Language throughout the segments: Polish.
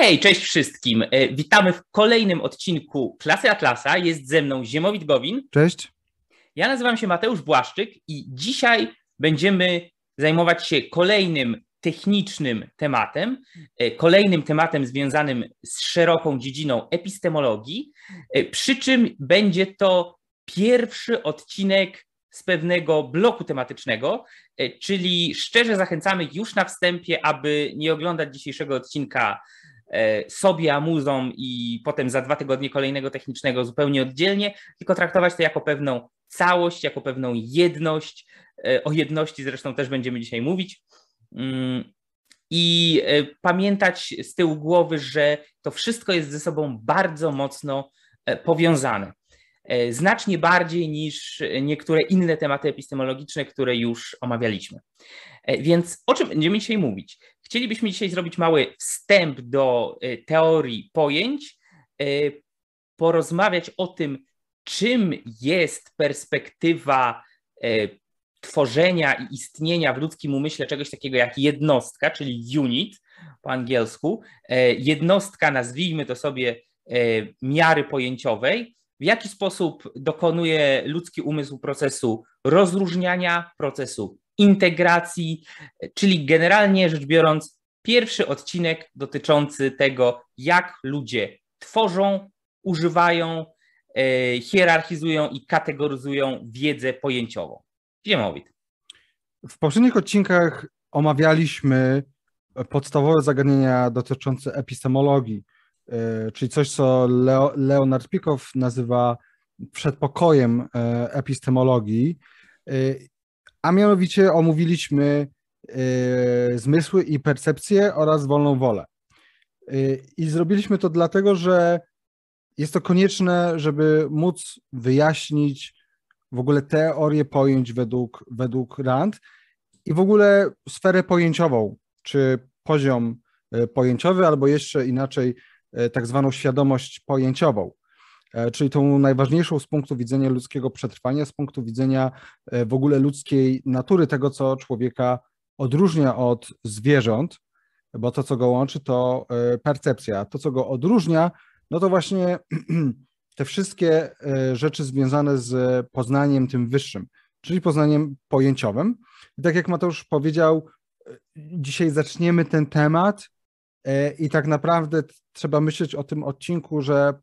Hej, cześć wszystkim. E, witamy w kolejnym odcinku Klasy Atlasa. Jest ze mną Ziemowit Gowin. Cześć. Ja nazywam się Mateusz Błaszczyk i dzisiaj będziemy zajmować się kolejnym technicznym tematem, e, kolejnym tematem związanym z szeroką dziedziną epistemologii, e, przy czym będzie to pierwszy odcinek z pewnego bloku tematycznego, czyli szczerze zachęcamy już na wstępie, aby nie oglądać dzisiejszego odcinka sobie amuzą i potem za dwa tygodnie kolejnego technicznego zupełnie oddzielnie, tylko traktować to jako pewną całość, jako pewną jedność. E, o jedności zresztą też będziemy dzisiaj mówić. Mm, I e, pamiętać z tyłu głowy, że to wszystko jest ze sobą bardzo mocno powiązane. Znacznie bardziej niż niektóre inne tematy epistemologiczne, które już omawialiśmy. Więc o czym będziemy dzisiaj mówić? Chcielibyśmy dzisiaj zrobić mały wstęp do y, teorii pojęć, y, porozmawiać o tym, czym jest perspektywa y, tworzenia i istnienia w ludzkim umyśle czegoś takiego jak jednostka, czyli unit po angielsku, jednostka, nazwijmy to sobie miary pojęciowej, w jaki sposób dokonuje ludzki umysł procesu rozróżniania, procesu integracji, czyli generalnie rzecz biorąc, pierwszy odcinek dotyczący tego, jak ludzie tworzą, używają, e, hierarchizują i kategoryzują wiedzę pojęciową. Ziemowit. W poprzednich odcinkach omawialiśmy podstawowe zagadnienia dotyczące epistemologii, e, czyli coś, co Leo, Leonard Pikow nazywa przedpokojem e, epistemologii a mianowicie omówiliśmy y, zmysły i percepcję oraz wolną wolę. Y, I zrobiliśmy to dlatego, że jest to konieczne, żeby móc wyjaśnić w ogóle teorię pojęć według, według Rand i w ogóle sferę pojęciową, czy poziom y, pojęciowy, albo jeszcze inaczej, tak zwaną świadomość pojęciową. E, czyli tą najważniejszą z punktu widzenia ludzkiego przetrwania, z punktu widzenia e, w ogóle ludzkiej natury, tego, co człowieka odróżnia od zwierząt, bo to, co go łączy, to e, percepcja. To, co go odróżnia, no to właśnie te wszystkie rzeczy związane z poznaniem tym wyższym, czyli poznaniem pojęciowym. I tak jak Mateusz powiedział, dzisiaj zaczniemy ten temat i tak naprawdę trzeba myśleć o tym odcinku, że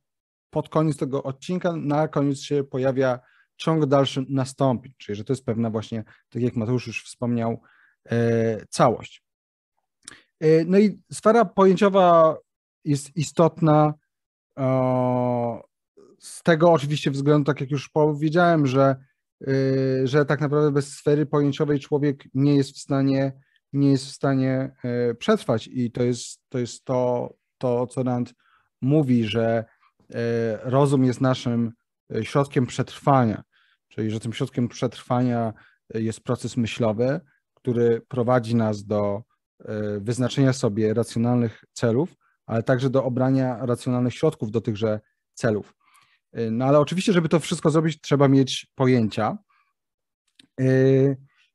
pod koniec tego odcinka, na koniec się pojawia ciąg dalszy nastąpi, czyli że to jest pewna właśnie, tak jak Mateusz już wspomniał, e, całość. E, no i sfera pojęciowa jest istotna z tego oczywiście względu, tak jak już powiedziałem, że, e, że tak naprawdę bez sfery pojęciowej człowiek nie jest w stanie, nie jest w stanie przetrwać i to jest to, jest to, to co Rand mówi, że E, rozum jest naszym e, środkiem przetrwania, czyli że tym środkiem przetrwania e, jest proces myślowy, który prowadzi nas do wyznaczenia sobie racjonalnych celów, ale także do obrania racjonalnych środków do tychże celów. No ale oczywiście, żeby to wszystko zrobić, trzeba mieć pojęcia.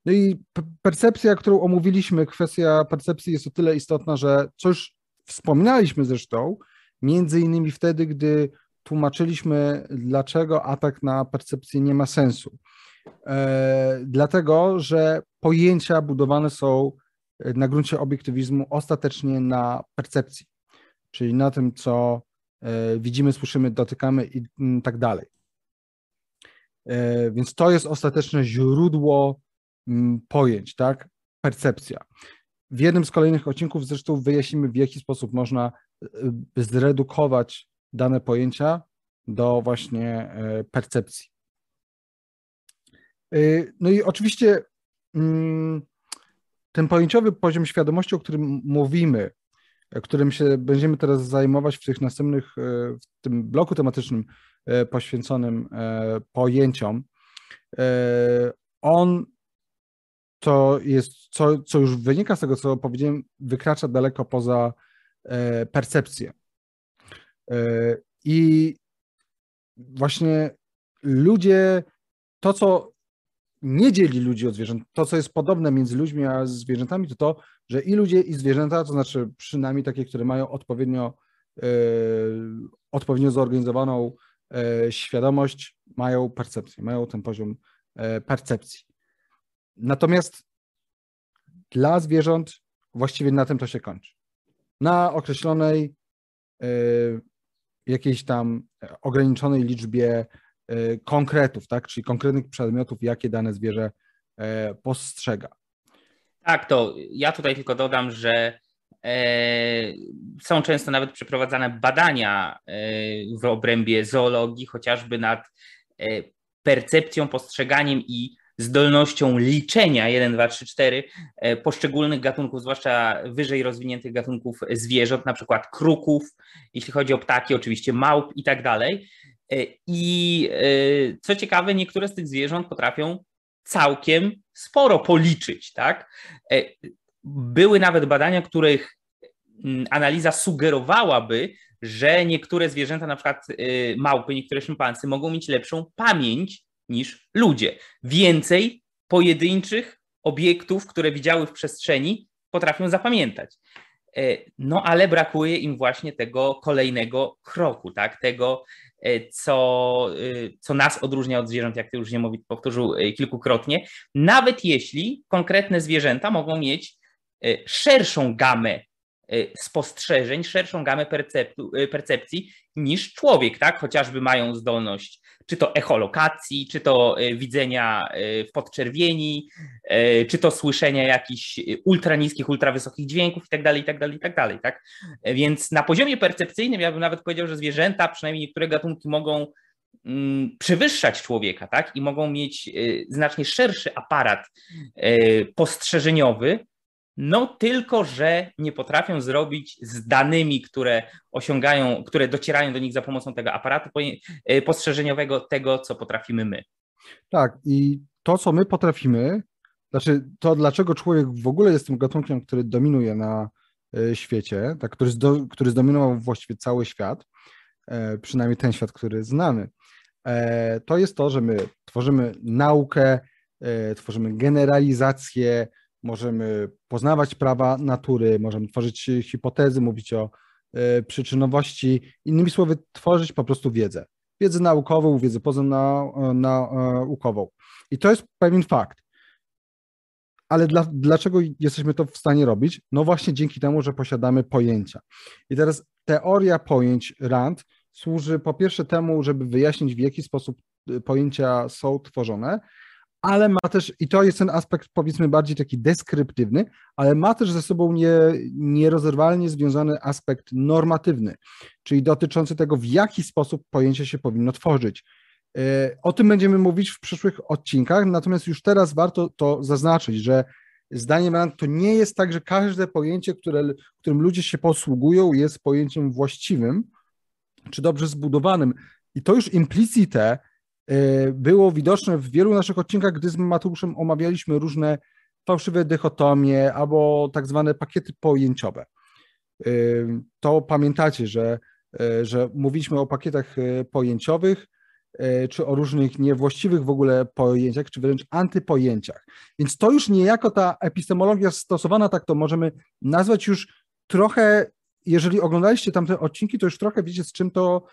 No i percepcja, którą omówiliśmy, kwestia percepcji jest o tyle istotna, że co już wspominaliśmy zresztą, Między innymi wtedy, gdy tłumaczyliśmy, dlaczego atak na percepcję nie ma sensu. E, dlatego, że pojęcia budowane są na gruncie obiektywizmu ostatecznie na percepcji, czyli na tym, co e, widzimy, słyszymy, dotykamy i mm, tak dalej. E, więc to jest ostateczne źródło mm, pojęć, tak? Percepcja. W jednym z kolejnych odcinków zresztą wyjaśnimy, w jaki sposób można zredukować dane pojęcia do właśnie e, percepcji. Y, no i oczywiście mm, ten pojęciowy poziom świadomości, o którym mówimy, którym się będziemy teraz zajmować w tych następnych, e, w tym bloku tematycznym e, poświęconym pojęciom, on to jest, co, co już wynika z tego, co powiedziałem, wykracza daleko poza e, percepcję. E, I właśnie ludzie, to co nie dzieli ludzi od zwierząt, to co jest podobne między ludźmi a zwierzętami, to to, że i ludzie, i zwierzęta, to znaczy przynajmniej takie, które mają odpowiednio, e, odpowiednio zorganizowaną e, świadomość, mają percepcję, mają ten poziom e, percepcji. Natomiast dla zwierząt właściwie na tym to się kończy. Na określonej e, jakiejś tam ograniczonej liczbie e, konkretów, tak? czyli konkretnych przedmiotów, jakie dane zwierzę e, postrzega. Tak, to ja tutaj tylko dodam, że są często nawet przeprowadzane badania w obrębie zoologii, chociażby nad percepcją, postrzeganiem i zdolnością liczenia 1, 2, 3, 4 poszczególnych gatunków, zwłaszcza wyżej rozwiniętych gatunków zwierząt, na przykład kruków, jeśli chodzi o ptaki, oczywiście małp i tak dalej. E, I e, co ciekawe, niektóre z tych zwierząt potrafią całkiem sporo policzyć, tak? E, były nawet badania, których mm, analiza sugerowałaby, że niektóre zwierzęta, na przykład małpy, niektóre szympansy mogą mieć lepszą pamięć niż ludzie. Więcej pojedynczych obiektów, które widziały w przestrzeni, potrafią zapamiętać. E, no ale brakuje im właśnie tego kolejnego kroku, tak? Tego, e, co, e, co nas odróżnia od zwierząt, jak ty już niemowit powtórzył kilkukrotnie, nawet jeśli konkretne zwierzęta mogą mieć szerszą gamę spostrzeżeń, szerszą gamę percepcji niż człowiek, tak? Chociażby mają zdolność czy to echolokacji, czy to e, widzenia e, w podczerwieni, e, czy to słyszenia jakichś ultraniskich, ultrawysokich dźwięków itd., itd., itd., tak? Więc na poziomie percepcyjnym ja bym nawet powiedział, że zwierzęta, przynajmniej niektóre gatunki mogą mm, przewyższać człowieka, tak? I mogą mieć znacznie szerszy aparat postrzeżeniowy, no tylko, że nie potrafią zrobić z danymi, które osiągają, które docierają do nich za pomocą tego aparatu e, postrzeżeniowego, tego, co potrafimy my. Tak, i to, co my potrafimy, znaczy to, dlaczego człowiek w ogóle jest tym gatunkiem, który dominuje na e, świecie, tak, który, zdo, który zdominował właściwie cały świat, e, przynajmniej ten świat, który znamy, to jest to, że my tworzymy naukę, tworzymy generalizację, możemy poznawać prawa natury, możemy tworzyć hipotezy, mówić o e, przyczynowości, innymi słowy, tworzyć po prostu wiedzę. Wiedzę naukową, wiedzę poza-naukową. I to jest pewien fakt. Ale dla, dlaczego jesteśmy to w stanie robić? No właśnie dzięki temu, że posiadamy pojęcia. I teraz teoria pojęć RAND służy po pierwsze temu, żeby wyjaśnić, w jaki sposób e, pojęcia są tworzone, ale ma też, i to jest ten aspekt powiedzmy bardziej taki deskryptywny, ale ma też ze sobą nie, nierozerwalnie związany aspekt normatywny, czyli dotyczący tego, w jaki sposób pojęcie się powinno tworzyć. E, o tym będziemy mówić w przyszłych odcinkach, natomiast już teraz warto to zaznaczyć, że zdaniem Rand to nie jest tak, że każde pojęcie, które, którym ludzie się posługują, jest pojęciem właściwym czy dobrze zbudowanym. I to już implicite było widoczne w wielu naszych odcinkach, gdy z Mateuszem omawialiśmy różne fałszywe dychotomie albo tak zwane pakiety pojęciowe. E, to pamiętacie, że, e, że mówiliśmy o pakietach pojęciowych, czy o różnych niewłaściwych w ogóle pojęciach, czy wręcz antypojęciach. Więc to już niejako ta epistemologia stosowana, tak to możemy nazwać już trochę, jeżeli oglądaliście tamte odcinki, to już trochę wiecie, z czym to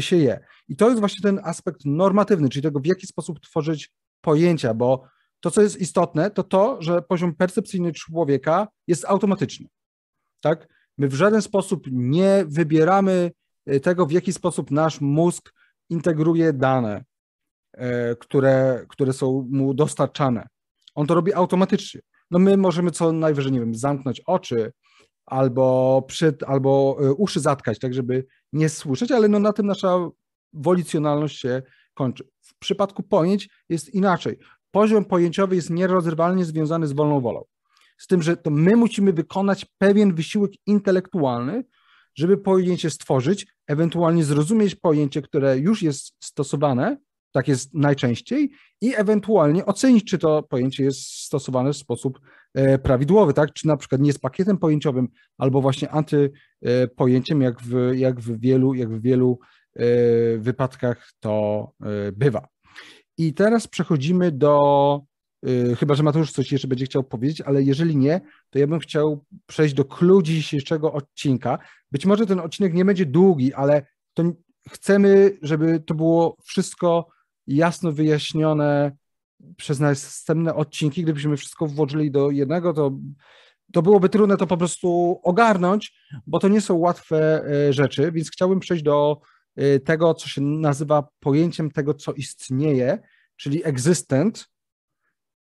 się je. I to jest właśnie ten aspekt normatywny, czyli tego, w jaki sposób tworzyć pojęcia, bo to, co jest istotne, to to, że poziom percepcyjny człowieka jest automatyczny. Tak? My w żaden sposób nie wybieramy y, tego, w jaki sposób nasz mózg integruje dane, y, które, które są mu dostarczane. On to robi automatycznie. No my możemy co najwyżej, nie wiem, zamknąć oczy, albo, przed, albo e, uszy zatkać, tak żeby nie słyszeć, ale no na tym nasza wolicjonalność się kończy. W przypadku pojęć jest inaczej. Poziom pojęciowy jest nierozerwalnie związany z wolną wolą. Z tym, że to my musimy wykonać pewien wysiłek intelektualny, żeby pojęcie stworzyć, ewentualnie zrozumieć pojęcie, które już jest stosowane, tak jest najczęściej, i ewentualnie ocenić, czy to pojęcie jest stosowane w sposób prawidłowy, tak? Czy na przykład nie jest pakietem pojęciowym, albo właśnie antypojęciem, jak w, jak w wielu, jak w wielu e, wypadkach to e, bywa. I teraz przechodzimy do, chyba że Mateusz coś jeszcze będzie chciał powiedzieć, ale jeżeli nie, to ja bym chciał przejść do clue dzisiejszego odcinka. Być może ten odcinek nie będzie długi, ale to chcemy, żeby to było wszystko jasno wyjaśnione przez następne odcinki. Gdybyśmy wszystko włożyli do jednego, to, to byłoby trudne to po prostu ogarnąć, bo to nie są łatwe e, rzeczy, więc chciałbym przejść do e, tego, co się nazywa pojęciem tego, co istnieje, czyli existent.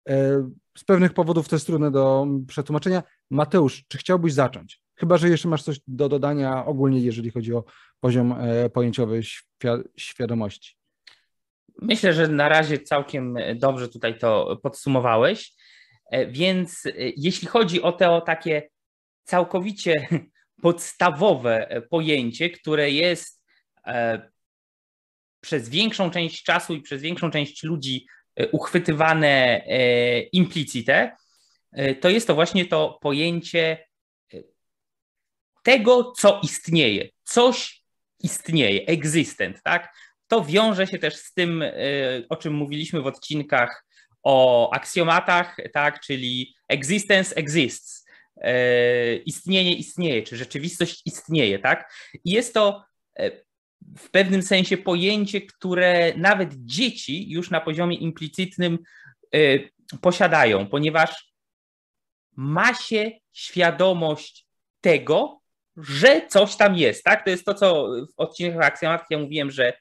E, z pewnych powodów to jest trudne do przetłumaczenia. Mateusz, czy chciałbyś zacząć? Chyba, że jeszcze masz coś do dodania ogólnie, jeżeli chodzi o poziom pojęciowy świadomości. Myślę, że na razie całkiem dobrze tutaj to podsumowałeś. E, więc e, jeśli chodzi o to takie całkowicie podstawowe pojęcie, które jest e, przez większą część czasu i przez większą część ludzi uchwytywane implicite, to jest to właśnie to pojęcie tego, co istnieje. Coś istnieje, existent, tak? To wiąże się też z tym, o czym mówiliśmy w odcinkach o aksjomatach, tak, czyli existence exists, e, istnienie istnieje, czy rzeczywistość istnieje, tak? I jest to e, w pewnym sensie pojęcie, które nawet dzieci już na poziomie implicytnym e, posiadają, ponieważ ma się świadomość tego, że coś tam jest, tak? To jest to, co w odcinkach aksjomatach ja mówiłem, że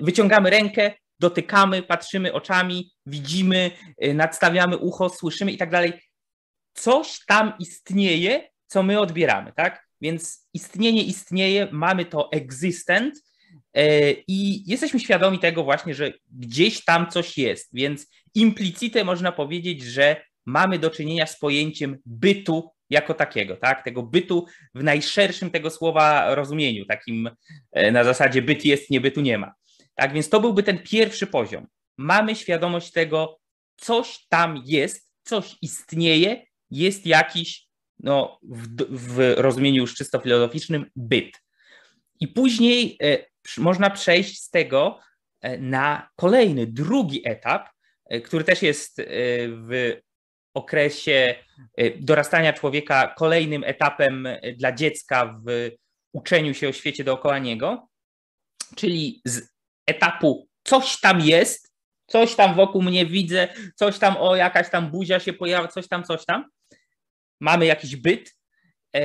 wyciągamy rękę, dotykamy, patrzymy oczami, widzimy, y, nadstawiamy ucho, słyszymy i tak dalej. Coś tam istnieje, co my odbieramy, tak? Więc istnienie istnieje, mamy to existent y, i jesteśmy świadomi tego właśnie, że gdzieś tam coś jest, więc implicite można powiedzieć, że mamy do czynienia z pojęciem bytu jako takiego, tak? Tego bytu w najszerszym tego słowa rozumieniu, takim y, na zasadzie byt jest, nie bytu nie ma. Tak więc to byłby ten pierwszy poziom. Mamy świadomość tego, coś tam jest, coś istnieje, jest jakiś, no, w, w rozumieniu już czysto filozoficznym, byt. I później e, można przejść z tego e, na kolejny, drugi etap, e, który też jest e, w okresie e, dorastania człowieka kolejnym etapem e, dla dziecka w uczeniu się o świecie dookoła niego, czyli z etapu coś tam jest, coś tam wokół mnie widzę, coś tam, o jakaś tam buzia się pojawia, coś tam, coś tam, mamy jakiś byt, e,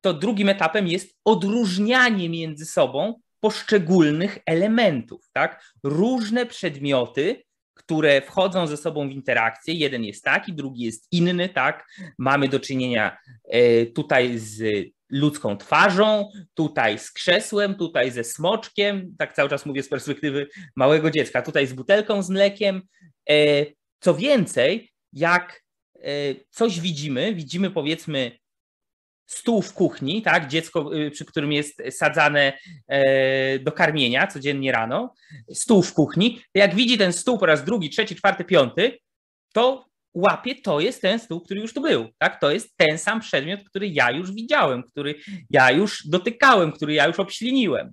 to drugim etapem jest odróżnianie między sobą poszczególnych elementów, tak? Różne przedmioty, które wchodzą ze sobą w interakcję. Jeden jest taki, drugi jest inny, tak? Mamy do czynienia e, tutaj z ludzką twarzą, tutaj z krzesłem, tutaj ze smoczkiem, tak cały czas mówię z perspektywy małego dziecka, tutaj z butelką z mlekiem. E, co więcej, jak e, coś widzimy, widzimy powiedzmy stół w kuchni, tak, dziecko, y, przy którym jest sadzane e, do karmienia codziennie rano, stół w kuchni, jak widzi ten stół po raz drugi, trzeci, czwarty, piąty, to łapie, to jest ten stół, który już tu był. Tak? To jest ten sam przedmiot, który ja już widziałem, który ja już dotykałem, który ja już obśliniłem.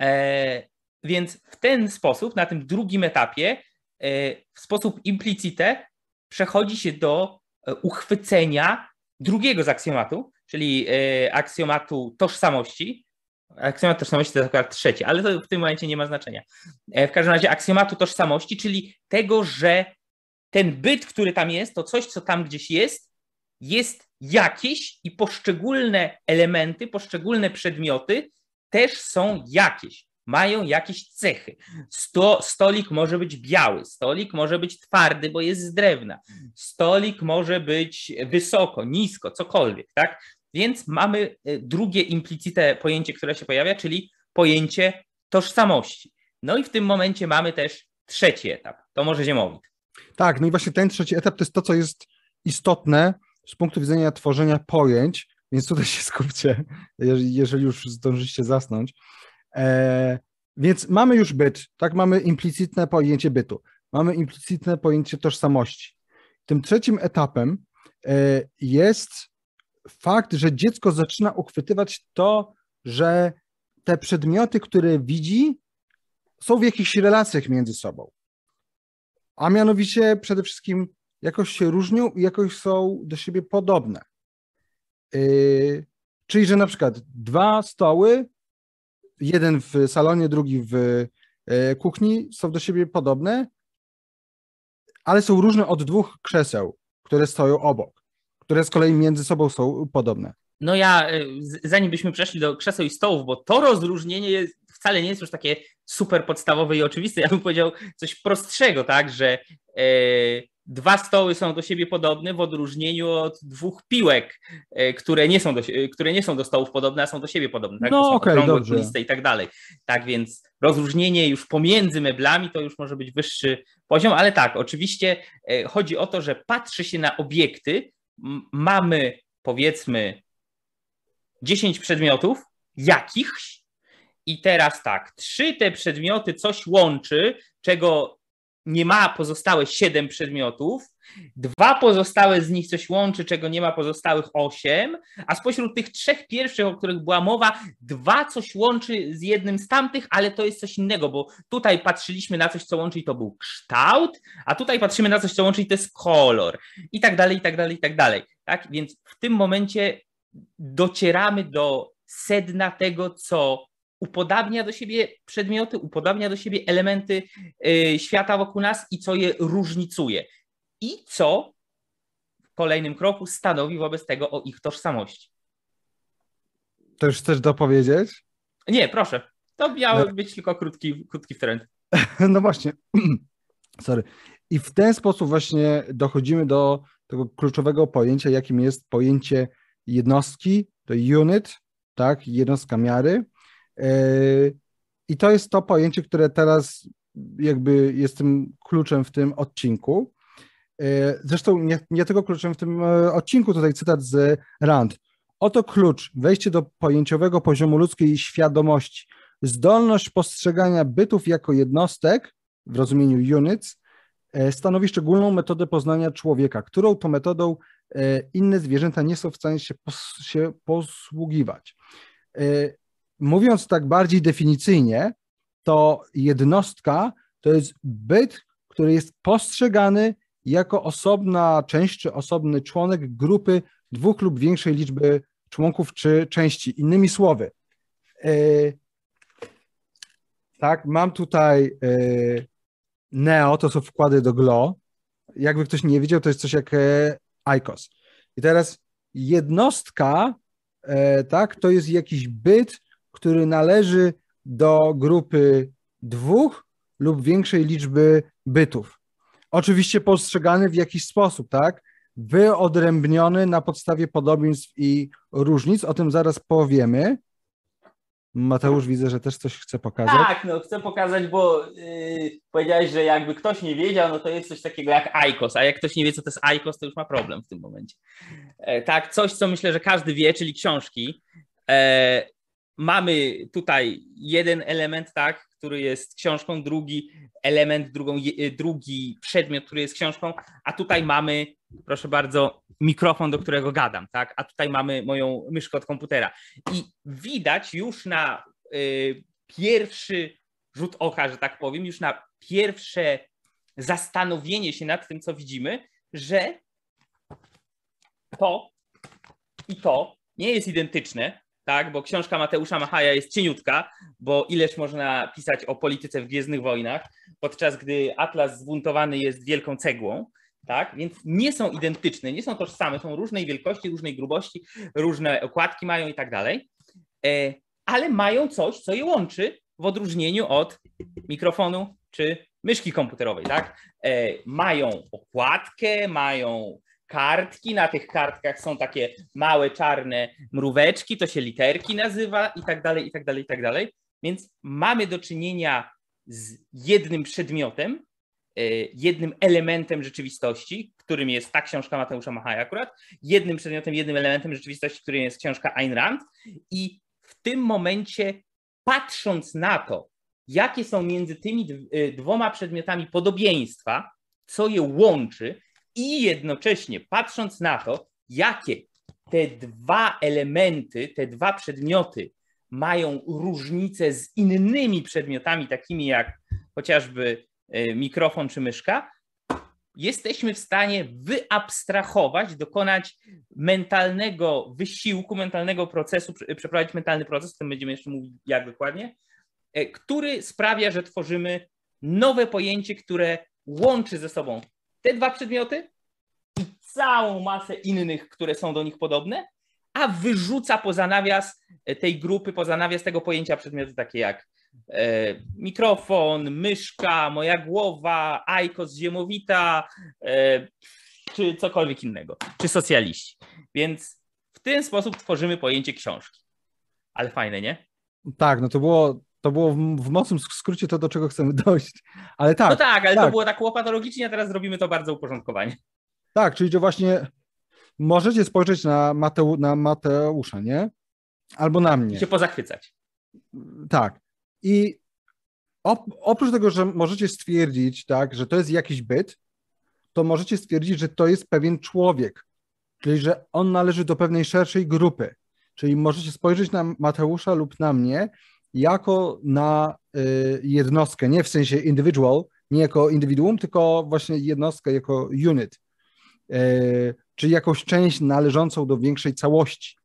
E, więc w ten sposób, na tym drugim etapie, e, w sposób implicite przechodzi się do uchwycenia drugiego z aksjomatu, czyli e, aksjomatu tożsamości. Aksjomat tożsamości to jest akurat trzeci, ale to w tym momencie nie ma znaczenia. E, w każdym razie aksjomatu tożsamości, czyli tego, że ten byt, który tam jest, to coś, co tam gdzieś jest, jest jakieś i poszczególne elementy, poszczególne przedmioty też są jakieś, mają jakieś cechy. Sto, stolik może być biały, stolik może być twardy, bo jest z drewna, stolik może być wysoko, nisko, cokolwiek, tak? Więc mamy e, drugie implicite pojęcie, które się pojawia, czyli pojęcie tożsamości. No i w tym momencie mamy też trzeci etap. To może Ziemowit. Tak, no i właśnie ten trzeci etap to jest to, co jest istotne z punktu widzenia tworzenia pojęć, więc tutaj się skupcie, jeżeli, już zdążycie zasnąć. E, więc mamy już byt, tak, mamy implicitne pojęcie bytu, mamy implicitne pojęcie tożsamości. Tym trzecim etapem e, jest fakt, że dziecko zaczyna uchwytywać to, że te przedmioty, które widzi, są w jakichś relacjach między sobą. a mianowicie przede wszystkim jakoś się różnią i jakoś są do siebie podobne. Yy, czyli, że na przykład dwa stoły, jeden w salonie, drugi w yy, kuchni, są do siebie podobne, ale są różne od dwóch krzeseł, które stoją obok, które z kolei między sobą są podobne. No ja, y, zanim byśmy przeszli do krzeseł i stołów, bo to rozróżnienie jest, wcale nie jest już takie super podstawowe i oczywiste, ja bym powiedział coś prostszego, tak, że e, dwa stoły są do siebie podobne w odróżnieniu od dwóch piłek, e, które nie są do, które nie są do stołów podobne, a są do siebie podobne, tak? No okej, okay, dobrze. i tak dalej. Tak więc rozróżnienie już pomiędzy meblami to już może być wyższy poziom, ale tak, oczywiście e, chodzi o to, że patrzy się na obiekty, mamy powiedzmy 10 przedmiotów, jakichś, i teraz tak, trzy te przedmioty coś łączy, czego nie ma pozostałe siedem przedmiotów, dwa pozostałe z nich coś łączy, czego nie ma pozostałych osiem, a spośród tych trzech pierwszych, o których była mowa, dwa coś łączy z jednym z tamtych, ale to jest coś innego, bo tutaj patrzyliśmy na coś, co łączy i to był kształt, a tutaj patrzymy na coś, co łączy i to jest kolor i tak dalej, i tak dalej, i tak dalej. Tak? Więc w tym momencie docieramy do sedna tego, co upodabnia do siebie przedmioty, upodabnia do siebie elementy y, świata wokół nas i co je różnicuje. I co w kolejnym kroku stanowi wobec tego o ich tożsamości. To już chcesz dopowiedzieć? Nie, proszę. To miał no. być tylko krótki, krótki trend. No właśnie. Sorry. I w ten sposób właśnie dochodzimy do tego kluczowego pojęcia, jakim jest pojęcie jednostki, to unit, tak, jednostka miary. E, I to jest to pojęcie, które teraz jakby jest tym kluczem w tym odcinku. E, zresztą nie, nie tylko kluczem w tym e, odcinku, tutaj cytat z Rand. Oto klucz, wejście do pojęciowego poziomu ludzkiej świadomości. Zdolność postrzegania bytów jako jednostek, w rozumieniu units, stanowi szczególną metodę poznania człowieka, którą to metodą E, inne zwierzęta nie są w stanie się posługiwać. E, mówiąc tak bardziej definicyjnie, to jednostka to jest byt, który jest postrzegany jako osobna część czy osobny członek grupy dwóch lub większej liczby członków czy części. Innymi słowy, e, tak, mam tutaj Neo, to są wkłady do GLO. Jakby ktoś nie wiedział, to jest coś jak ICOS. I teraz jednostka, e, tak, to jest jakiś byt, który należy do grupy dwóch lub większej liczby bytów. Oczywiście postrzegany w jakiś sposób, tak? Wyodrębniony na podstawie podobieństw i różnic, o tym zaraz powiemy. Mateusz, widzę, że też coś chce pokazać. Tak, no chcę pokazać, bo yy, powiedziałeś, że jakby ktoś nie wiedział, no to jest coś takiego jak ICOS, a jak ktoś nie wie, co to jest ICOS, to już ma problem w tym momencie. E, tak, coś, co myślę, że każdy wie, czyli książki. E, mamy tutaj jeden element, tak, który jest książką, drugi element, drugą, drugi przedmiot, który jest książką, a tutaj mamy, proszę bardzo, mikrofon, do którego gadam, tak? A tutaj mamy moją myszkę od komputera. I widać już na y, pierwszy rzut oka, że tak powiem, już na pierwsze zastanowienie się nad tym, co widzimy, że to i to nie jest identyczne, tak, bo książka Mateusza Machaja jest cieniutka, bo ileż można pisać o polityce w Gwiezdnych Wojnach, podczas gdy Atlas zbuntowany jest wielką cegłą, tak, więc nie są identyczne, nie są tożsame, są różnej wielkości, różnej grubości, różne okładki mają i tak dalej, e, ale mają coś, co je łączy w odróżnieniu od mikrofonu czy myszki komputerowej, tak? E, mają okładkę, mają kartki, na tych kartkach są takie małe czarne mróweczki, to się literki nazywa i tak dalej, i tak dalej, i tak dalej. Więc mamy do czynienia z jednym przedmiotem, e, jednym elementem rzeczywistości, którym jest ta książka Mateusza Machaja akurat, jednym przedmiotem, jednym elementem rzeczywistości, którym jest książka Ayn Rand i w tym momencie patrząc na to, jakie są między tymi e, dwoma przedmiotami podobieństwa, co je łączy, i jednocześnie patrząc na to, jakie te dwa elementy, te dwa przedmioty mają różnice z innymi przedmiotami, takimi jak chociażby e, mikrofon czy myszka, jesteśmy w stanie wyabstrahować, dokonać mentalnego wysiłku, mentalnego procesu, przeprowadzić mentalny proces, o tym będziemy jeszcze mówić jak dokładnie, e, który sprawia, że tworzymy nowe pojęcie, które łączy ze sobą te dwa przedmioty i całą masę innych, które są do nich podobne, a wyrzuca poza nawias tej grupy, poza nawias tego pojęcia przedmioty takie jak e, mikrofon, myszka, moja głowa, Aikos ziemowita, e, czy cokolwiek innego, czy socjaliści. Więc w ten sposób tworzymy pojęcie książki. Ale fajne, nie? Tak, no to było, to było w, w mocnym skrócie to, do czego chcemy dojść. Ale tak. No tak, ale tak. to było tak łopatologicznie, a teraz zrobimy to bardzo uporządkowanie. Tak, czyli że właśnie możecie spojrzeć na, Mateu, na Mateusza, nie? Albo na mnie. I się pozachwycać. Tak. I oprócz tego, że możecie stwierdzić, tak, że to jest jakiś byt, to możecie stwierdzić, że to jest pewien człowiek, czyli że on należy do pewnej szerszej grupy. Czyli możecie spojrzeć na Mateusza lub na mnie jako na y, jednostkę, nie w sensie individual, nie jako indywiduum, tylko właśnie jednostkę jako unit. Y, czy jakąś część należącą do większej całości.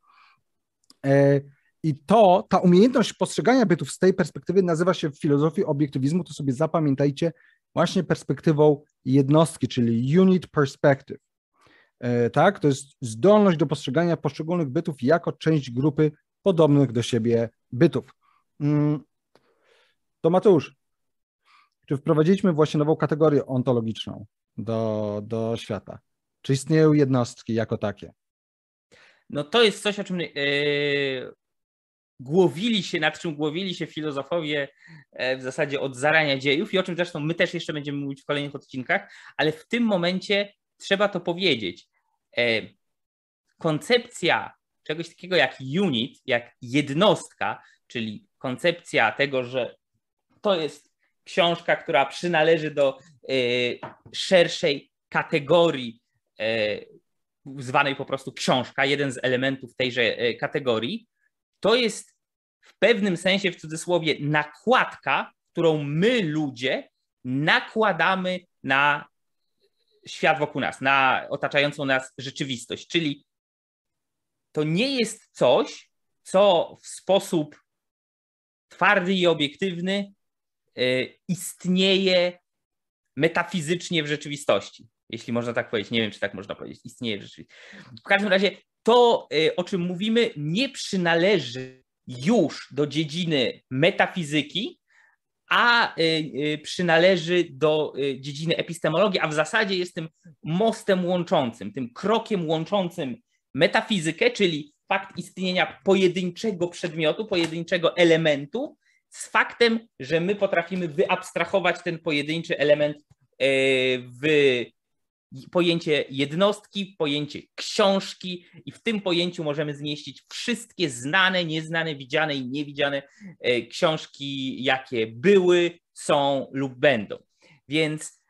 E, I to, ta umiejętność postrzegania bytów z tej perspektywy nazywa się w filozofii obiektywizmu, to sobie zapamiętajcie, właśnie perspektywą jednostki, czyli unit perspective. Tak, to jest zdolność do postrzegania poszczególnych bytów jako część grupy podobnych do siebie bytów. Mm. To Mateusz, czy wprowadziliśmy właśnie nową kategorię ontologiczną do, do świata? Czy istnieją jednostki jako takie? No to jest coś, o czym yy, głowili się, nad czym głowili się filozofowie e, w zasadzie od zarania dziejów i o czym zresztą my też jeszcze będziemy mówić w kolejnych odcinkach, ale w tym momencie trzeba to powiedzieć. E, koncepcja czegoś takiego jak unit, jak jednostka, czyli koncepcja tego, że to jest książka, która przynależy do szerszej kategorii E, zwanej po prostu książka, jeden z elementów tejże e, kategorii, to jest w pewnym sensie, w cudzysłowie, nakładka, którą my ludzie nakładamy na świat wokół nas, na otaczającą nas rzeczywistość. Czyli to nie jest coś, co w sposób twardy i obiektywny e, istnieje metafizycznie w rzeczywistości jeśli można tak powiedzieć. Nie wiem, czy tak można powiedzieć. Istnieje rzeczywiście. W każdym razie to, y, o czym mówimy, nie przynależy już do dziedziny metafizyki, a y, y, przynależy do dziedziny epistemologii, a w zasadzie jest tym mostem łączącym, tym krokiem łączącym metafizykę, czyli fakt istnienia pojedynczego przedmiotu, pojedynczego elementu, z faktem, że my potrafimy wyabstrahować ten pojedynczy element w pojęcie jednostki, pojęcie książki i w tym pojęciu możemy zmieścić wszystkie znane, nieznane, widziane i niewidziane e, książki, jakie były, są lub będą. Więc e,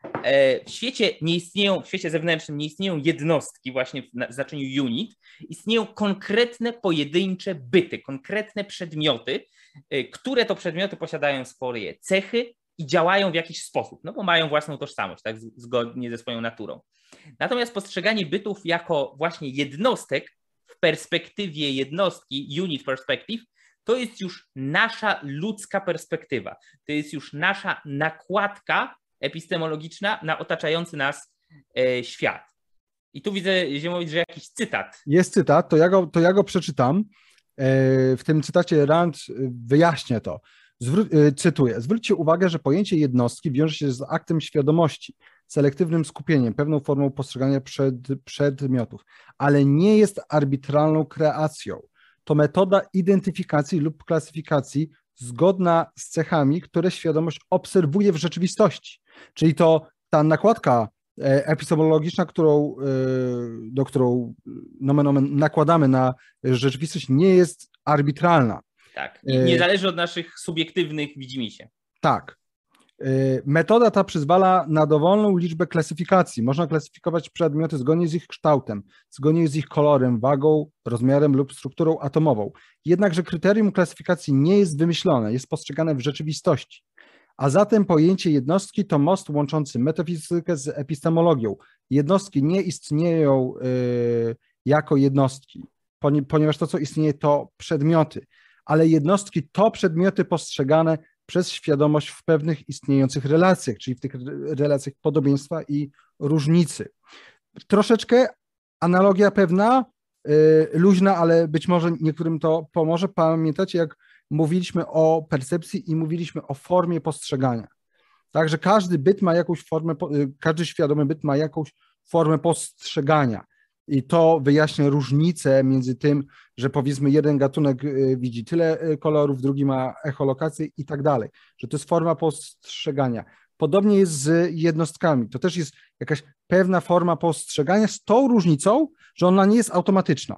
w świecie nie istnieją, w świecie zewnętrznym nie istnieją jednostki właśnie w znaczeniu unit, istnieją konkretne pojedyncze byty, konkretne przedmioty, e, które to przedmioty posiadają swoje cechy, i działają w jakiś sposób, no bo mają własną tożsamość, tak, zgodnie ze swoją naturą. Natomiast postrzeganie bytów jako właśnie jednostek w perspektywie jednostki, unit perspective, to jest już nasza ludzka perspektywa. To jest już nasza nakładka epistemologiczna na otaczający nas e, świat. I tu widzę, Ziemowicz, że jakiś cytat. Jest cytat, to ja go, to ja go przeczytam. E, w tym cytacie Rand wyjaśnia to. Zwró- e, cytuję: Zwróćcie uwagę, że pojęcie jednostki wiąże się z aktem świadomości, selektywnym skupieniem, pewną formą postrzegania przed, przedmiotów, ale nie jest arbitralną kreacją. To metoda identyfikacji lub klasyfikacji zgodna z cechami, które świadomość obserwuje w rzeczywistości. Czyli to ta nakładka e, epistemologiczna, którą, e, do którą nomen omen nakładamy na rzeczywistość, nie jest arbitralna. Tak, I nie zależy od naszych subiektywnych widzimisię. Tak. Y, metoda ta przyzwala na dowolną liczbę klasyfikacji. Można klasyfikować przedmioty zgodnie z ich kształtem, zgodnie z ich kolorem, wagą, rozmiarem lub strukturą atomową. Jednakże kryterium klasyfikacji nie jest wymyślone, jest postrzegane w rzeczywistości. A zatem pojęcie jednostki to most łączący metafizykę z epistemologią. Jednostki nie istnieją y, jako jednostki, ponieważ to, co istnieje, to przedmioty, ale jednostki to przedmioty postrzegane przez świadomość w pewnych istniejących relacjach, czyli w tych relacjach podobieństwa i różnicy. Troszeczkę analogia pewna, y, luźna, ale być może niektórym to pomoże. Pamiętacie, jak mówiliśmy o percepcji i mówiliśmy o formie postrzegania. Także każdy byt ma jakąś formę, y, każdy świadomy byt ma jakąś formę postrzegania. I to wyjaśnia różnicę między tym, że powiedzmy jeden gatunek y, widzi tyle y, kolorów, drugi ma echolokację i tak dalej, że to jest forma postrzegania. Podobnie jest z jednostkami. To też jest jakaś pewna forma postrzegania z tą różnicą, że ona nie jest automatyczna.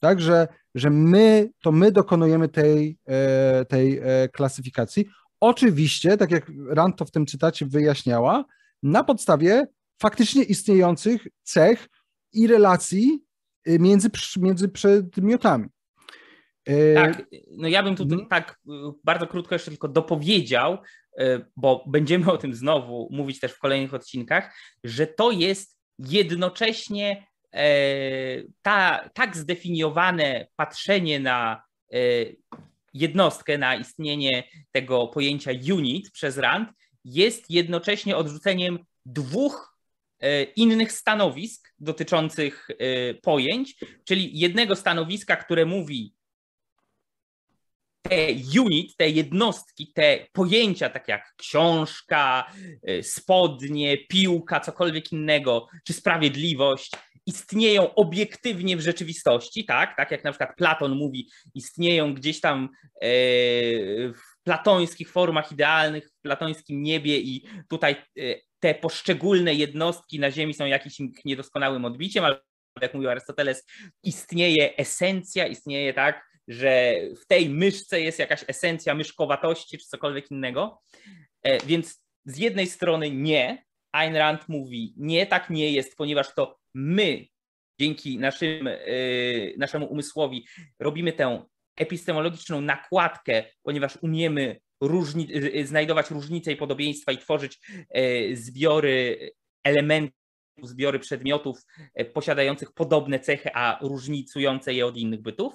Tak, że, że my, to my dokonujemy tej, e, tej e, klasyfikacji. Oczywiście, tak jak Rand to w tym cytacie wyjaśniała, na podstawie faktycznie istniejących cech i relacji y, między, między przedmiotami. E, tak, no ja bym tu hmm. tak y, bardzo krótko jeszcze tylko dopowiedział, y, bo będziemy o tym znowu mówić też w kolejnych odcinkach, że to jest jednocześnie e, ta, tak zdefiniowane patrzenie na e, jednostkę, na istnienie tego pojęcia unit przez Rand, jest jednocześnie odrzuceniem dwóch innych stanowisk dotyczących e, pojęć, czyli jednego stanowiska, które mówi te unit, te jednostki, te pojęcia, takie jak książka, e, spodnie, piłka, cokolwiek innego, czy sprawiedliwość, istnieją obiektywnie w rzeczywistości, tak? Tak jak na przykład Platon mówi, istnieją gdzieś tam w platońskich formach idealnych, w platońskim niebie i tutaj te poszczególne jednostki na Ziemi są jakimś niedoskonałym odbiciem, ale jak mówił Arystoteles, istnieje esencja, istnieje tak, że w tej myszce jest jakaś esencja myszkowatości czy cokolwiek innego. E, więc z jednej strony nie, Ayn Rand mówi, nie, tak nie jest, ponieważ to my dzięki naszym, e, naszemu umysłowi robimy tę epistemologiczną nakładkę, ponieważ umiemy różni, znajdować różnice i podobieństwa i tworzyć e, zbiory elementów, zbiory przedmiotów e, posiadających podobne cechy, a różnicujące je od innych bytów.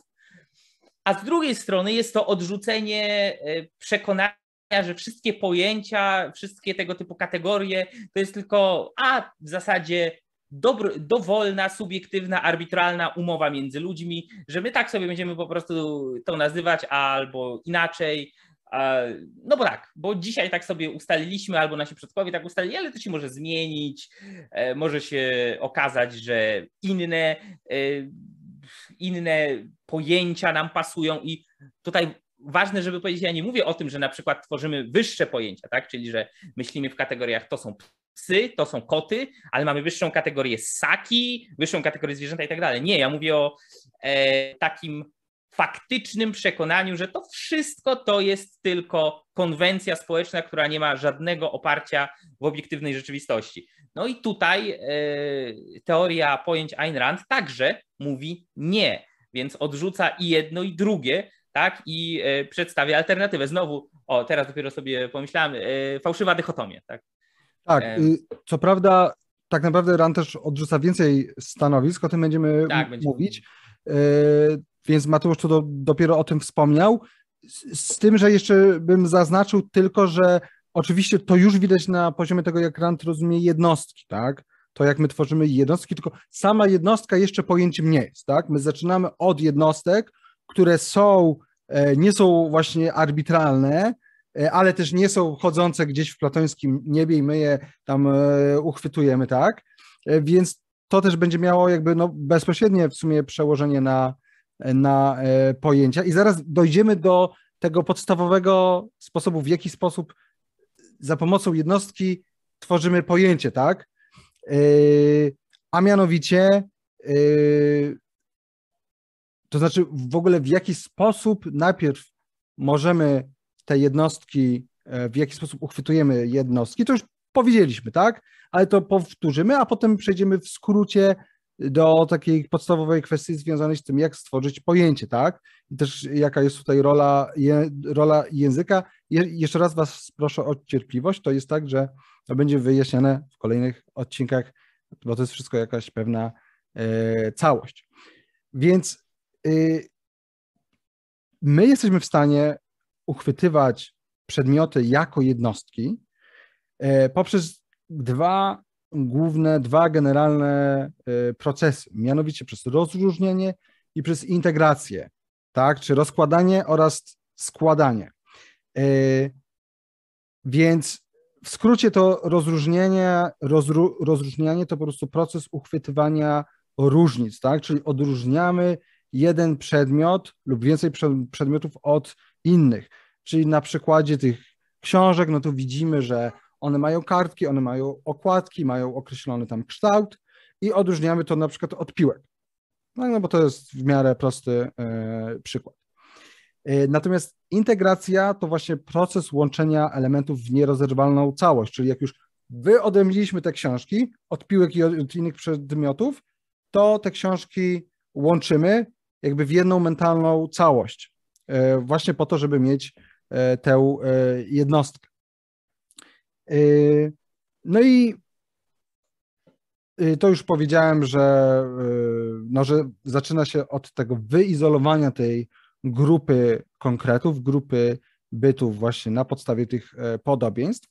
A z drugiej strony jest to odrzucenie e, przekonania, że wszystkie pojęcia, wszystkie tego typu kategorie to jest tylko, a w zasadzie dobro, dowolna, subiektywna, arbitralna umowa między ludźmi, że my tak sobie będziemy po prostu to nazywać albo inaczej, no bo tak, bo dzisiaj tak sobie ustaliliśmy, albo nasi przodkowie tak ustalili, ale to się może zmienić, e, może się okazać, że inne, e, inne pojęcia nam pasują i tutaj ważne, żeby powiedzieć, ja nie mówię o tym, że na przykład tworzymy wyższe pojęcia, tak, czyli że myślimy w kategoriach to są psy, to są koty, ale mamy wyższą kategorię ssaki, wyższą kategorię zwierzęta i tak dalej. Nie, ja mówię o e, takim faktycznym przekonaniu, że to wszystko to jest tylko konwencja społeczna, która nie ma żadnego oparcia w obiektywnej rzeczywistości. No i tutaj e, teoria pojęć Ayn Rand także mówi nie, więc odrzuca i jedno, i drugie, tak, i e, przedstawia alternatywę. Znowu, o, teraz dopiero sobie pomyślałem, e, fałszywa dychotomia, tak. Tak, co prawda, tak naprawdę Rand też odrzuca więcej stanowisk, o tym będziemy tak, mówić. Będziemy więc Mateusz tu do, dopiero o tym wspomniał. Z, z, tym, że jeszcze bym zaznaczył tylko, że oczywiście to już widać na poziomie tego, jak Rand rozumie jednostki, tak? To jak my tworzymy jednostki, tylko sama jednostka jeszcze pojęciem nie jest, tak? My zaczynamy od jednostek, które są, e, nie są właśnie arbitralne, e, ale też nie są chodzące gdzieś w platońskim niebie i my je tam e, uchwytujemy, tak? Więc to też będzie miało jakby no bezpośrednie w sumie przełożenie na, na e, pojęcia i zaraz dojdziemy do tego podstawowego sposobu, w jaki sposób za pomocą jednostki tworzymy pojęcie, tak? E, a mianowicie, e, to znaczy w ogóle w jaki sposób najpierw możemy te jednostki, w jaki sposób uchwytujemy jednostki, to już powiedzieliśmy, tak? Ale to powtórzymy, a potem przejdziemy w skrócie do takiej podstawowej kwestii związanej z tym, jak stworzyć pojęcie, tak? I też jaka jest tutaj rola, je, rola języka je, jeszcze raz Was proszę o cierpliwość. To jest tak, że to będzie wyjaśniane w kolejnych odcinkach, bo to jest wszystko jakaś pewna e, całość. Więc y, my jesteśmy w stanie uchwytywać przedmioty jako jednostki e, poprzez dwa główne, dwa generalne e, procesy, mianowicie przez rozróżnienie i przez integrację, tak, czy rozkładanie oraz składanie. E, więc w skrócie to rozróżnienie, rozru, rozróżnianie to po prostu proces uchwytywania różnic, tak, czyli odróżniamy jeden przedmiot lub więcej przedmiotów od innych. Czyli na przykładzie tych książek, no to widzimy, że one mają kartki, one mają okładki, mają określony tam kształt i odróżniamy to na przykład od piłek. No, no bo to jest w miarę prosty e, przykład. E, natomiast integracja to właśnie proces łączenia elementów w nierozerwalną całość, czyli jak już wyodrębniliśmy te książki od piłek i od innych przedmiotów, to te książki łączymy jakby w jedną mentalną całość, e, właśnie po to, żeby mieć tę jednostkę. No i to już powiedziałem, że, no, że zaczyna się od tego wyizolowania tej grupy konkretów, grupy bytów właśnie na podstawie tych podobieństw.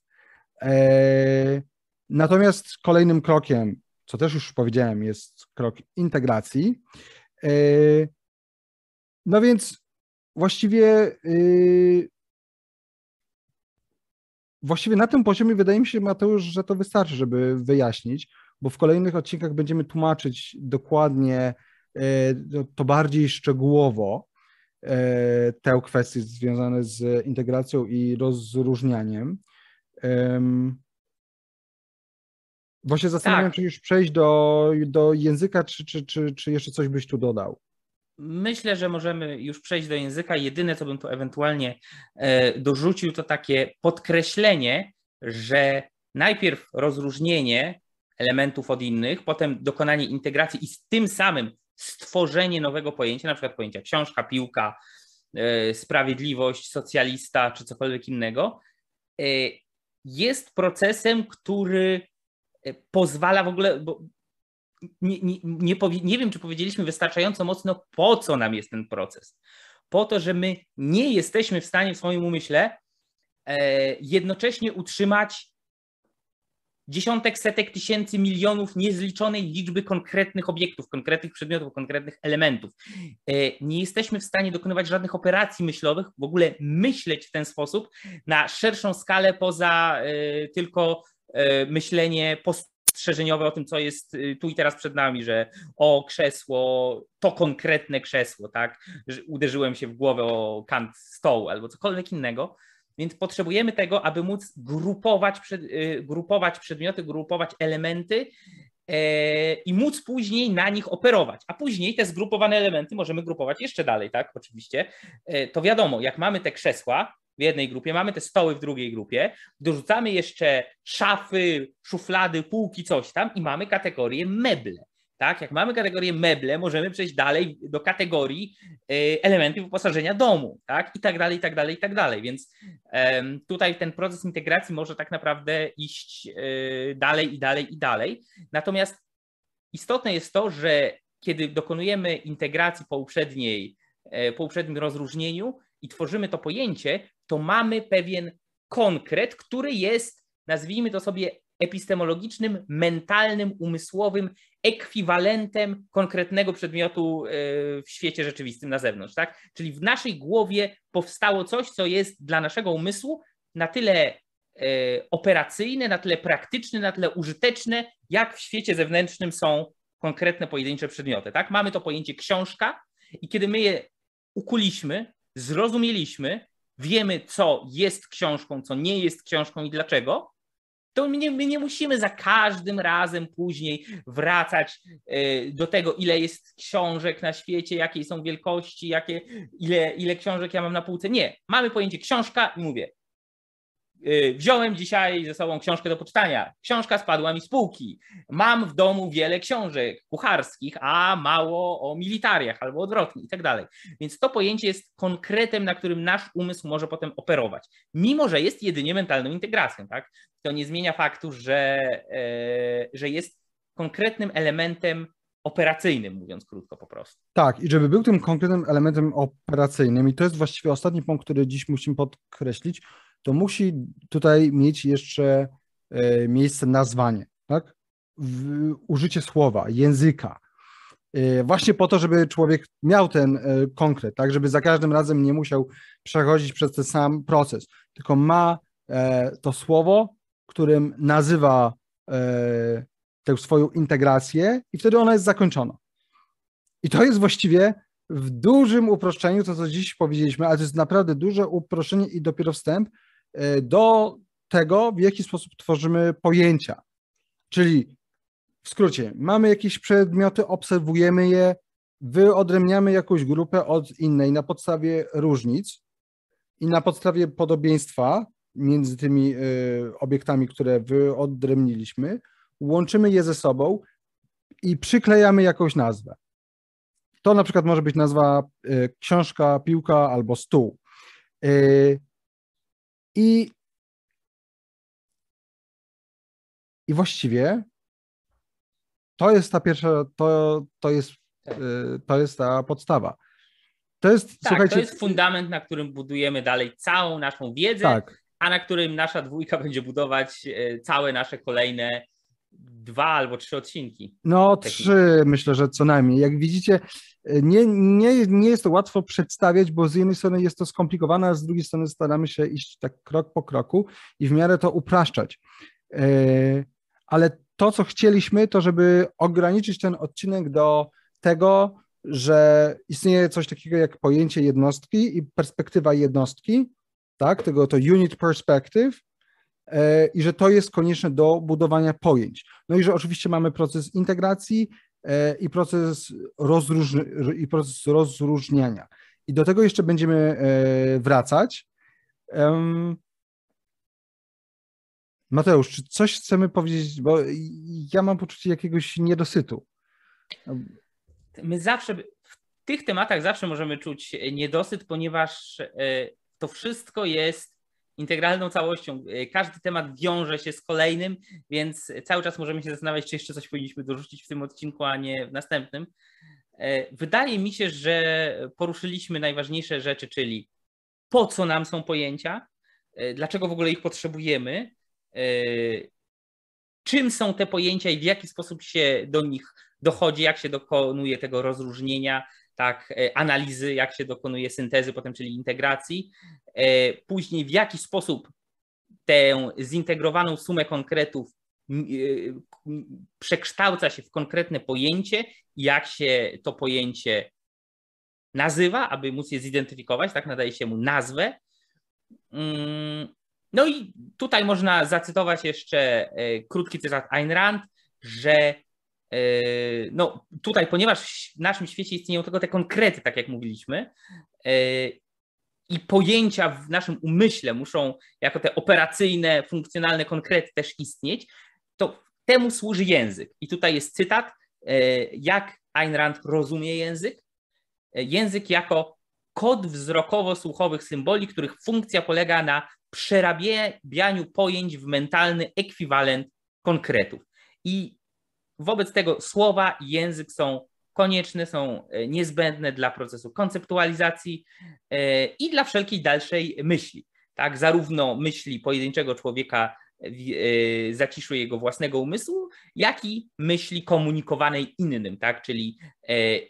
Natomiast kolejnym krokiem, co też już powiedziałem, jest krok integracji. No więc właściwie właściwie na tym poziomie wydaje mi się, Mateusz, że to wystarczy, żeby wyjaśnić, bo w kolejnych odcinkach będziemy tłumaczyć dokładnie yy, to bardziej szczegółowo yy, te kwestie związane z integracją i rozróżnianiem. Właśnie zastanawiam się, tak. czy już przejść do, do języka, czy, czy, czy, czy jeszcze coś byś tu dodał? Myślę, że możemy już przejść do języka. Jedyne, co bym tu ewentualnie e, dorzucił, to takie podkreślenie, że najpierw rozróżnienie elementów od innych, potem dokonanie integracji i z tym samym stworzenie nowego pojęcia, na przykład pojęcia książka, piłka, e, sprawiedliwość, socjalista czy cokolwiek innego, e, jest procesem, który pozwala w ogóle, bo nie, nie, nie, nie wiem, czy powiedzieliśmy wystarczająco mocno, po co nam jest ten proces. Po to, że my nie jesteśmy w stanie w swoim umyśle e, jednocześnie utrzymać dziesiątek, setek tysięcy, milionów niezliczonej liczby konkretnych obiektów, konkretnych przedmiotów, konkretnych elementów. E, nie jesteśmy w stanie dokonywać żadnych operacji myślowych, w ogóle myśleć w ten sposób na szerszą skalę poza e, tylko e, myślenie post strzeżeniowe o tym, co jest y, tu i teraz przed nami, że o krzesło, to konkretne krzesło, tak? Że uderzyłem się w głowę o kant stołu albo cokolwiek innego. Więc potrzebujemy tego, aby móc grupować, przed, y, grupować przedmioty, grupować elementy e, i móc później na nich operować. A później te zgrupowane elementy możemy grupować jeszcze dalej, tak? Oczywiście. E, to wiadomo, jak mamy te krzesła, w jednej grupie, mamy te stoły w drugiej grupie, dorzucamy jeszcze szafy, szuflady, półki, coś tam i mamy kategorię meble. Tak, jak mamy kategorię meble, możemy przejść dalej do kategorii y, elementy wyposażenia domu, tak, i tak dalej, i tak dalej, i tak dalej. Więc tutaj ten proces integracji może tak naprawdę iść y, dalej i dalej i dalej. Natomiast istotne jest to, że kiedy dokonujemy integracji po uprzedniej, e, po uprzednim rozróżnieniu i tworzymy to pojęcie, to mamy pewien konkret, który jest, nazwijmy to sobie, epistemologicznym, mentalnym, umysłowym ekwiwalentem konkretnego przedmiotu e, w świecie rzeczywistym na zewnątrz. Tak? Czyli w naszej głowie powstało coś, co jest dla naszego umysłu na tyle e, operacyjne, na tyle praktyczne, na tyle użyteczne, jak w świecie zewnętrznym są konkretne pojedyncze przedmioty. Tak? Mamy to pojęcie książka i kiedy my je ukuliśmy, zrozumieliśmy, wiemy, co jest książką, co nie jest książką i dlaczego, to my nie, my nie musimy za każdym razem później wracać e, do tego, ile jest książek na świecie, jakie są wielkości, jakie, ile, ile książek ja mam na półce. Nie, mamy pojęcie książka i mówię, wziąłem dzisiaj ze sobą książkę do poczytania. Książka spadła mi z półki. Mam w domu wiele książek kucharskich, a mało o militariach albo odwrotnie i tak dalej. Więc to pojęcie jest konkretem, na którym nasz umysł może potem operować. Mimo, że jest jedynie mentalną integracją, tak? To nie zmienia faktu, że, e, że jest konkretnym elementem operacyjnym, mówiąc krótko po prostu. Tak, i żeby był tym konkretnym elementem operacyjnym, i to jest właściwie ostatni punkt, który dziś musimy podkreślić, to musi tutaj mieć jeszcze e, miejsce nazwanie, tak? Użycie słowa, języka. E, właśnie po to, żeby człowiek miał ten e, konkret, tak, żeby za każdym razem nie musiał przechodzić przez ten sam proces, tylko ma to słowo, którym nazywa tę swoją integrację i wtedy ona jest zakończona. I to jest właściwie w dużym uproszczeniu to, co dziś powiedzieliśmy, ale to jest naprawdę duże uproszczenie i dopiero wstęp, do tego, w jaki sposób tworzymy pojęcia. Czyli w skrócie, mamy jakieś przedmioty, obserwujemy je, wyodrębniamy jakąś grupę od innej na podstawie różnic i na podstawie podobieństwa między tymi e, obiektami, które wyodrębniliśmy, łączymy je ze sobą i przyklejamy jakąś nazwę. To na przykład może być nazwa e, książka, piłka albo stół. I, i właściwie to jest ta pierwsza, to, to, jest, y, to jest ta podstawa. To jest, tak, słuchajcie, to jest fundament, na którym budujemy dalej całą naszą wiedzę, tak. a na którym nasza dwójka będzie budować y, całe nasze kolejne dwa albo trzy odcinki. No, trzy myślę, że co najmniej. Jak widzicie, nie, nie, nie jest to łatwo przedstawiać, bo z jednej strony jest to skomplikowane, a z drugiej strony staramy się iść tak krok po kroku i w miarę to upraszczać. E, ale to, co chcieliśmy, to żeby ograniczyć ten odcinek do tego, że istnieje coś takiego jak pojęcie jednostki i perspektywa jednostki, tak, tego to unit perspective, i że to jest konieczne do budowania pojęć. No i że oczywiście mamy proces integracji E, i proces, i proces rozróżniania. I do tego jeszcze będziemy e, wracać. Mateusz, czy coś chcemy powiedzieć, bo ja mam poczucie jakiegoś niedosytu. My zawsze, w tych tematach zawsze możemy czuć niedosyt, ponieważ e, to wszystko jest integralną całością. E, każdy temat wiąże się z kolejnym, więc cały czas możemy się zastanawiać, czy jeszcze coś powinniśmy dorzucić w tym odcinku, a nie w następnym. E, wydaje mi się, że poruszyliśmy najważniejsze rzeczy, czyli po co nam są pojęcia, e, dlaczego w ogóle ich potrzebujemy, czym są te pojęcia i w jaki sposób się do nich dochodzi, jak się dokonuje tego rozróżnienia, tak, e, analizy, jak się dokonuje syntezy potem, czyli integracji. E, później w jaki sposób tę zintegrowaną sumę konkretów e, przekształca się w konkretne pojęcie, jak się to pojęcie nazywa, aby móc je zidentyfikować, tak nadaje się mu nazwę. Mm, no i tutaj można zacytować jeszcze krótki cytat Ayn Rand, że no tutaj, ponieważ w naszym świecie istnieją tylko te konkrety, tak jak mówiliśmy, e, i pojęcia w naszym umyśle muszą jako te operacyjne, funkcjonalne konkrety też istnieć, to temu służy język. I tutaj jest cytat, e, jak Ayn Rand rozumie język. Język jako kod wzrokowo-słuchowych symboli, których funkcja polega na przerabianiu pojęć w mentalny ekwiwalent konkretów. I Wobec tego słowa i język są konieczne, są e, niezbędne dla procesu konceptualizacji e, i dla wszelkiej dalszej myśli. Tak, zarówno myśli pojedynczego człowieka e, zaciszu jego własnego umysłu, jak i myśli komunikowanej innym, tak, czyli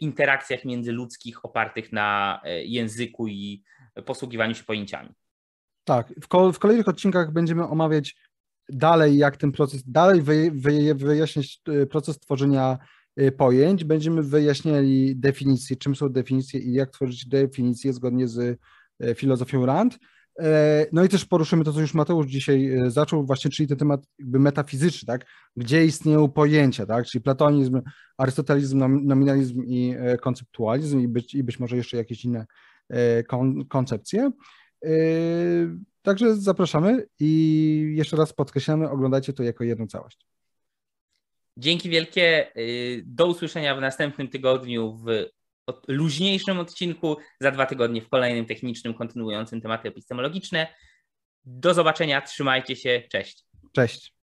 interakcjach międzyludzkich opartych na języku i posługiwaniu się pojęciami. Tak, w, kolejnych odcinkach będziemy omawiać dalej, jak ten proces, dalej wy, wy, wyjaśniać y, proces tworzenia y, pojęć. Będziemy wyjaśniali definicje, czym są definicje i jak tworzyć definicje zgodnie z y, filozofią Rand. E, no i też poruszymy to, co już Mateusz dzisiaj zaczął, właśnie, czyli ten temat jakby metafizyczny, tak? Gdzie istnieją pojęcia, tak? Czyli platonizm, arystotelizm, nominalizm i e, konceptualizm i być, i być może jeszcze jakieś inne e, kon, koncepcje. Także zapraszamy i jeszcze raz podkreślamy, oglądajcie to jako jedną całość. Dzięki wielkie. Y, do usłyszenia w następnym tygodniu w luźniejszym odcinku, za dwa tygodnie w kolejnym technicznym, kontynuującym tematy epistemologiczne. Do zobaczenia, trzymajcie się, cześć. Cześć.